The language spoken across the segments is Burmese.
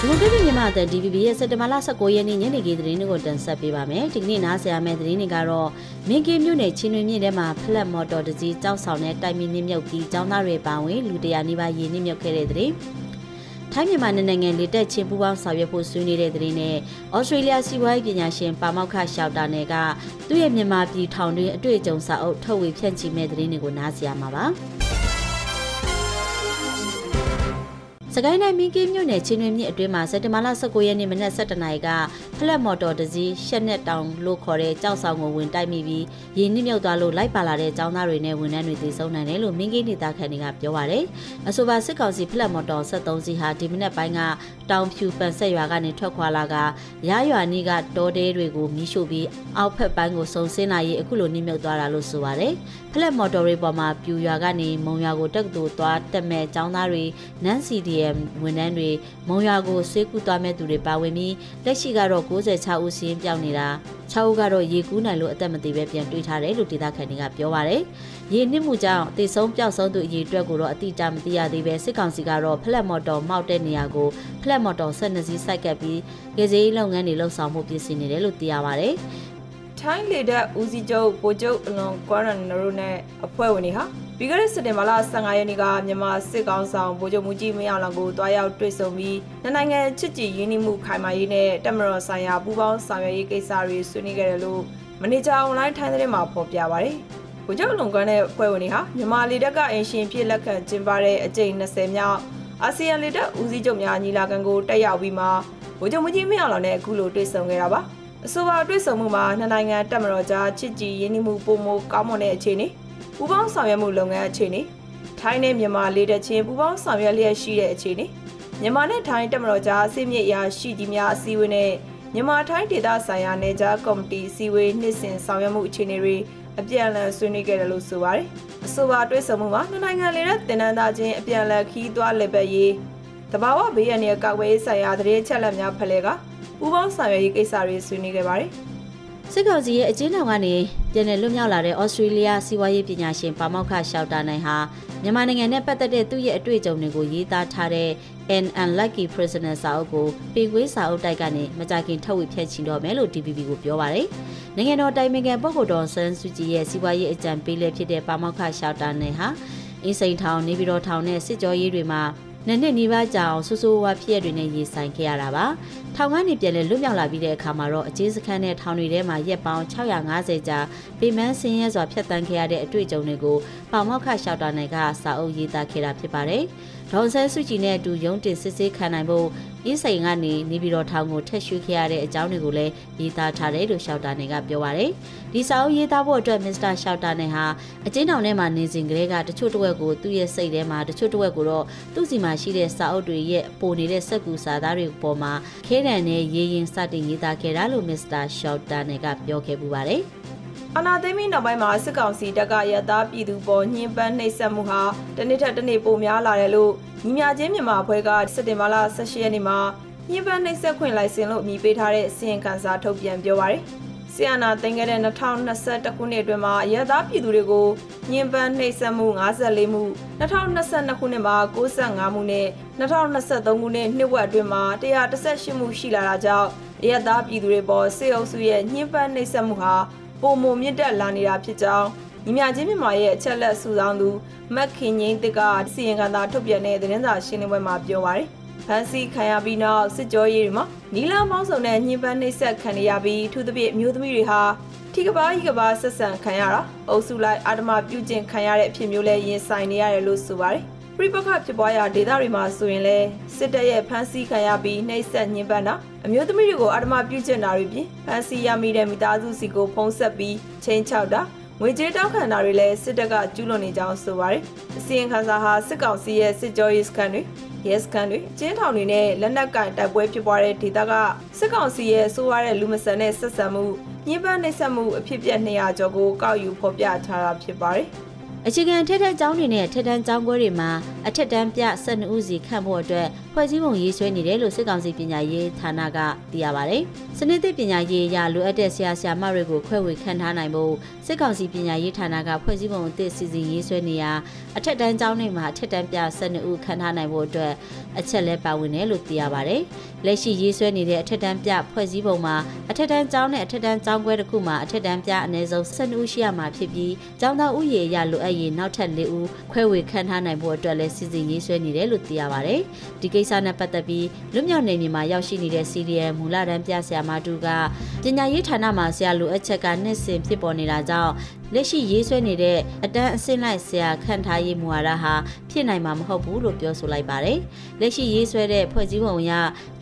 ဒီမိုကရက်တစ်မြန်မာအသံ DVB ရဲ့စက်တဘာလ19ရက်နေ့ညနေခင်းသတင်းတွေကိုတင်ဆက်ပေးပါမယ်။ဒီကနေ့နားဆင်ရမယ့်သတင်းတွေကတော့မင်းကင်းမြို့နယ်ချင်းတွင်မြို့ထဲမှာဖလက်မော်တော်တစ်စီးကြောက်ဆောင်တဲ့တိုင်မီနှိမ့်မြုပ်ပြီးចောင်းသားတွေပါဝင်လူတရာနီးပါးရေနှိမ့်မြုပ်ခဲ့တဲ့သတင်း။ထိုင်းမြန်မာနိုင်ငံလေတက်ချင်းပူးပေါင်းဆောင်ရွက်ဖို့ဆွေးနွေးတဲ့သတင်းနဲ့ဩစတြေးလျစီးပွားရေးပညာရှင်ပါမောက္ခရှောက်တာနယ်ကသူ့ရဲ့မြန်မာပြည်ထောင်တွင်းအတွေ့အကြုံစာအုပ်ထုတ်ဝေဖြန့်ချီမဲ့သတင်းတွေကိုနားဆင်ရမှာပါ။ ကိုင်းတိုင်းမင်းကင်းမြို့နယ်ချင်းတွင်မြစ်အတွင်းမှာစက်တဘာလ19ရက်နေ့မနက်7:00နာရီကဖလက်မော်တော်တစ်စီးရှက်နဲ့တောင်လို့ခေါ်တဲ့ကြောက်ဆောင်ကိုဝင်တိုက်မိပြီးရေနစ်မြုပ်သွားလို့လိုက်ပါလာတဲ့ចောင်းသားတွေနဲ့ဝန်ထမ်းတွေသေဆုံးနိုင်တယ်လို့မင်းကင်းဒေသခံတွေကပြောပါတယ်။အဆိုပါစစ်ကောင်စီဖလက်မော်တော်73စီးဟာဒီမနက်ပိုင်းကတောင်ဖြူပန်ဆက်ရွာကနေထွက်ခွာလာကရရွာနီးကတောတဲတွေကိုမီးရှို့ပြီးအောက်ဖက်ပိုင်းကိုစုံစင်းလာရေးအခုလိုနစ်မြုပ်သွားတာလို့ဆိုပါတယ်။ဖလက်မော်တော်တွေပေါ်မှာပြူရွာကနေမုံရွာကိုတက်တူသွားတက်မဲ့ចောင်းသားတွေနန်း CDM ဝန်ထမ်းတွေမုံရွာကိုဆေးကူသွားမဲ့သူတွေပါဝင်ပြီးလက်ရှိကတော့96ဦးစီးရင်ပြောင်းနေတာ6ဦးကတော့ရေကူးနိုင်လို့အသက်မသေးပဲပြန်တွေ့ထားတယ်လို့ဒေသခံတွေကပြောပါတယ်။ရေနစ်မှုကြောင့်တေဆုံးပျောက်ဆုံးသူအရေအတွက်ကိုတော့အတိအကျမသိရသေးပဲစစ်ကောင်စီကတော့ဖလက်မော်တော်မောက်တဲ့နေရာကိုဖလက်မော်တော်12စီးစိုက်ကပ်ပြီးကေဇေးလုပ်ငန်းတွေလှုပ်ဆောင်မှုပြင်ဆင်နေတယ်လို့သိရပါတယ်။ထိုင်းလေတပ်ဦးစီးချုပ်ဗိုလ်ချုပ်အလွန်ကွာရန်နရိုနဲ့အဖွဲ့ဝင်တွေဟာ ပြီးခဲ့တဲ့စက်တင်ဘာလ15ရက်နေ့ကမြန်မာစစ်ကောင်ဆောင်ဗိုလ်ချုပ်မူကြီးမင်းအောင်လှိုင်ကိုတွားရောက်တွေ့ဆုံပြီးနှစ်နိုင်ငံချစ်ကြည်ရင်းနှီးမှုခိုင်မာရေးနဲ့တက်မတော်ဆိုင်ရာပူးပေါင်းဆောင်ရွက်ရေးကိစ္စတွေဆွေးနွေးခဲ့တယ်လို့မန်နေဂျာအွန်လိုင်းထိုင်းသတင်းမှာဖော်ပြပါဗျ။ဗိုလ်ချုပ်အလွန်ကွာနဲ့အဖွဲ့ဝင်တွေဟာမြန်မာလေတပ်ကအင်ရှင်ဖြစ်လက်ခံကျင်းပတဲ့အကြိမ်20မြောက်အာဆီယံလေတပ်ဦးစီးချုပ်များညီလာခံကိုတက်ရောက်ပြီးမှဗိုလ်ချုပ်မူကြီးမင်းအောင်လှိုင်နဲ့အခုလိုတွေ့ဆုံခဲ့တာပါ။အဆိုပါတွေ့ဆုံမှုမှာနှစ်နိုင်ငံတပ်မတော်ကြားချစ်ကြည်ရင်းနှီးမှုပုံမကောင်းမွန်တဲ့အခြေအနေ ပူးပေါင်းဆောင်ရွက်မှုလုပ်ငန်းအခြေအနေထိုင်းနဲ့မြန်မာလေတပ်ချင်းပူးပေါင်းဆောင်ရွက်လျက်ရှိတဲ့အခြေအနေမြန်မာနဲ့ထိုင်းတပ်မတော်ကြားအစိမြစ်အရာရှိကြီးများအစည်းအဝေးနဲ့မြန်မာထိုင်းဒေသဆိုင်ရာနယ်ခြားကော်မတီအစည်းအဝေးနှစ်စဉ်ဆောင်ရွက်မှုအခြေအနေတွေအပြန်အလှန်ဆွေးနွေးခဲ့တယ်လို့ဆိုပါတယ်။အဆိုပါတွေ့ဆုံမှုမှာနှစ်နိုင်ငံလေတပ်တင်နန်းသားချင်းအပြန်အလှန်ခီးသွွားလက်ပတ်ရေးတဘာဝဘေးရန်ရဲ့ကောက်ဝဲဆိုင်ရာသတင်းချက်လက်များဖလှယ်ကပူးပေါင်းဆောင်ရွက်ရေးကိစ္စတွေဆွေးနွေးခဲ့ပါတယ်။ စစ်ကောင်စီရဲ့အကျဉ်းထောင်ကနေပြည်내လွတ်မြောက်လာတဲ့ဩစတြေးလျစီးပွားရေးပညာရှင်ပါမောက္ခရှောက်တာနိုင်ဟာမြန်မာနိုင်ငံနဲ့ပတ်သက်တဲ့သူ့ရဲ့အတွေ့အကြုံတွေကိုရေးသားထားတဲ့ An Unlucky Prisoner စာအုပ်ကိုပေကွေးစာအုပ်တိုက်ကနေမကြခင်ထုတ်ဝေဖြန့်ချီတော့မယ်လို့ DPP ကိုပြောပါတယ်။နိုင်ငံတော်တိုင်ပင်ခံပုဂ္ဂိုလ်တော်ဆန်းစုကြည်ရဲ့စီးပွားရေးအကြံပေးလက်ဖြစ်တဲ့ပါမောက္ခရှောက်တာနိုင်ဟာအင်းစိန်ထောင်နေပြည်တော်ထောင်နဲ့စစ်ကြောရေးတွေမှာ နှစ်နှစ်နီးပါးကြာအောင်ဆူဆူဝါဖြစ်ရတွေနဲ့ရေဆိုင်ခဲ့ရတာပါထောင်ကနေပြန်လဲလွတ်မြောက်လာပြီးတဲ့အခါမှာတော့အကျေးစခန်းနဲ့ထောင်တွေထဲမှာရက်ပေါင်း650ကြာပေမန်းဆင်းရဲစွာဖျက်ဆီးခဲ့ရတဲ့အတွေ့အကြုံတွေကိုပေါမောက်ခရှောက်တာနယ်ကစာအုပ်ရေးသားခဲ့တာဖြစ်ပါတယ် ဒေါန်ဆန်းစုကြည်နဲ့အတူရုံးတင်စစ်ဆေးခံနိုင်ဖို့အင်းစိန်ကနေနေပြည်တော်ထောင်ကိုထက်ရွှေ့ခဲ့ရတဲ့အကြောင်းတွေကိုလည်းရေးသားထားတယ်လို့ရှောက်တာနယ်ကပြောပါတယ်ဒီစာအုပ်ရေးသားဖို့အတွက်မစ္စတာရှောက်တာနယ်ဟာအကျဉ်းထောင်ထဲမှာနေစဉ်ကလေးကတချို့တစ်ဝက်ကိုသူ့ရဲ့စိတ်ထဲမှာတချို့တစ်ဝက်ကိုတော့သူ့စီမှာရှိတဲ့စာအုပ်တွေရဲ့ပိုနေတဲ့စက်ကူစာသားတွေပေါ်မှာခဲတံနဲ့ရေးရင်စတင်ရေးသားခဲ့တာလို့မစ္စတာရှောက်တာနယ်ကပြောခဲ့ပူပါတယ် အနာသိမ်းပြီးနောက်ပိုင်းမှာစစ်ကောင်စီတပ်ကရသားပြည်သူပေါ်ညှဉ်းပန်းနှိပ်စက်မှုဟာတနေ့ထက်တနေ့ပိုများလာတယ်လို့ညီမချင်းမြန်မာအဖွဲ့ကစက်တင်ဘာလ18ရက်နေ့မှာညှဉ်းပန်းနှိပ်စက်ခွင့်လိုင်စင်လို့အမည်ပေးထားတဲ့စီရင်ခံစာထုတ်ပြန်ပြောပါရယ်ဆီယနာတင်ခဲ့တဲ့2021ခုနှစ်အတွင်းမှာရသားပြည်သူတွေကိုညှဉ်းပန်းနှိပ်စက်မှု54မှု2022ခုနှစ်မှာ65မှုနဲ့2023ခုနှစ်နှစ်ဝက်အတွင်းမှာ118မှုရှိလာတာကြောင့်ရသားပြည်သူတွေပေါ်စေအုပ်စုရဲ့ညှဉ်းပန်းနှိပ်စက်မှုဟာ ပုံမမြင့်တက်လာနေတာဖြစ်ကြောင်းညီမချင်းမြန်မာရဲ့အချက်လက်စုဆောင်းသူမက်ခင်ငိမ့်တစ်ကစီရင်ခံသာထုတ်ပြန်တဲ့သတင်းစာရှင်းလင်းပွဲမှာပြောပါရယ်ဖန်စီခံရပြီးနောက်စစ်ကြောရေးတွေမှာနီလာမောင်းစုံနဲ့ညှဉ်းပန်းနှိပ်စက်ခံရပြီးအထူးသဖြင့်မျိုးသမီးတွေဟာထိကပါးဤကပါးဆက်ဆံခံရတာအုပ်စုလိုက်အာဓမပြုကျင့်ခံရတဲ့အဖြစ်မျိုးလဲရင်ဆိုင်နေရတယ်လို့ဆိုပါတယ် ပြိပခဖြစ်ပွားရာဒေသတွေမှာဆိုရင်လဲစစ်တပ်ရဲ့ဖမ်းဆီးခံရပြီးနှိပ်စက်ညှဉ်းပန်းတာအမျိုးသမီးတွေကိုအာဓမပြုကျင့်တာတွေပြင်ဖမ်းဆီးရမိတဲ့မိသားစုစီကိုဖုံးဆက်ပြီးချိန်ချောက်တာငွေကြေးတောက်ခံတာတွေလည်းစစ်တပ်ကကျူးလွန်နေကြောင်းဆိုပါတယ်။အစီရင်ခံစာဟာစစ်ကောင်စီရဲ့စစ်ကြောရေးစခန်းတွေရဲစခန်းတွေကျင်းထောင်တွေနဲ့လက်နက်ကင်တိုက်ပွဲဖြစ်ပွားတဲ့ဒေသကစစ်ကောင်စီရဲ့ဆိုးရတဲ့လူမဆန်တဲ့ဆက်ဆံမှုညှဉ်းပန်းနှိပ်စက်မှုအဖြစ်ပြက်200ကျော်ကိုကောက်ယူဖော်ပြထားတာဖြစ်ပါတယ်။ အခြေခံထက်ထက်ကျောင်းတွေနဲ့ထက်တန်းကျောင်းခွဲတွေမှာအထက်တန်းပြ12ဦးစီခန့်ဖို့အတွက်ဖွဲ့စည်းပုံရေးဆွဲနေတယ်လို့စစ်ကောင်စီပညာရေးဌာနကသိရပါဗျ။စနစ်သစ်ပညာရေးအရလိုအပ်တဲ့ဆရာဆရာမတွေကိုခွဲဝေခန့်ထားနိုင်ဖို့စစ်ကောင်စီပညာရေးဌာနကဖွဲ့စည်းပုံအသစ်စီစဉ်ရေးဆွဲနေရာအထက်တန်းကျောင်းတွေမှာအထက်တန်းပြ12ဦးခန့်ထားနိုင်ဖို့အတွက်အချက်လဲပါဝင်တယ်လို့သိရပါဗျ။လက်ရှိရေးဆွဲနေတဲ့အထက်တန်းပြဖွဲ့စည်းပုံမှာအထက်တန်းကျောင်းနဲ့အထက်တန်းကျောင်းခွဲတစ်ခုမှာအထက်တန်းပြအနည်းဆုံး12ဦးရှိရမှာဖြစ်ပြီးကျောင်းသားဥယေအရလိုအပ်ရင်နောက်ထပ်၄ဦးခွဲဝေခန့်ထားနိုင်ဖို့အတွက်လည်းစီစဉ်ရေးဆွဲနေတယ်လို့သိရပါဗျ။ဒီကိစ္စနဲ့ပတ်သက်ပြီးလွတ်မြောက်နေမြေမှာရောက်ရှိနေတဲ့ CDM မူလတန်းပြဆရာမတူကပညာရေးဌာနမှာဆရာလိုအပ်ချက်ကနှစ်စဉ်ဖြစ်ပေါ်နေတာကြောင့်လက်ရှိရေးဆွဲနေတဲ့အတန်းအဆင့်လိုက်ဆရာခန့်ထားရေးမူဝါဒဟာဖြစ်နိုင်မှာမဟုတ်ဘူးလို့ပြောဆိုလိုက်ပါတယ်။လက်ရှိရေးဆွဲတဲ့ဖွဲ့စည်းပုံအရ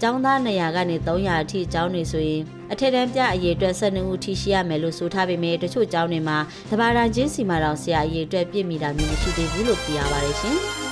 ကျောင်းသား200ကနေ300အထိကျောင်းတွေဆိုရင်အထက်တန်းပြအရေးအတွက်12ဦးထိရှိရမယ်လို့ဆိုထားပေမဲ့တချို့ကျောင်းတွေမှာတဘာတန်ချင်းစီမာတော်ဆရာအရေးအတွက်ပြည့်မီတာမျိုးမရှိသေးဘူးလို့သိရပါတယ်ရှင်။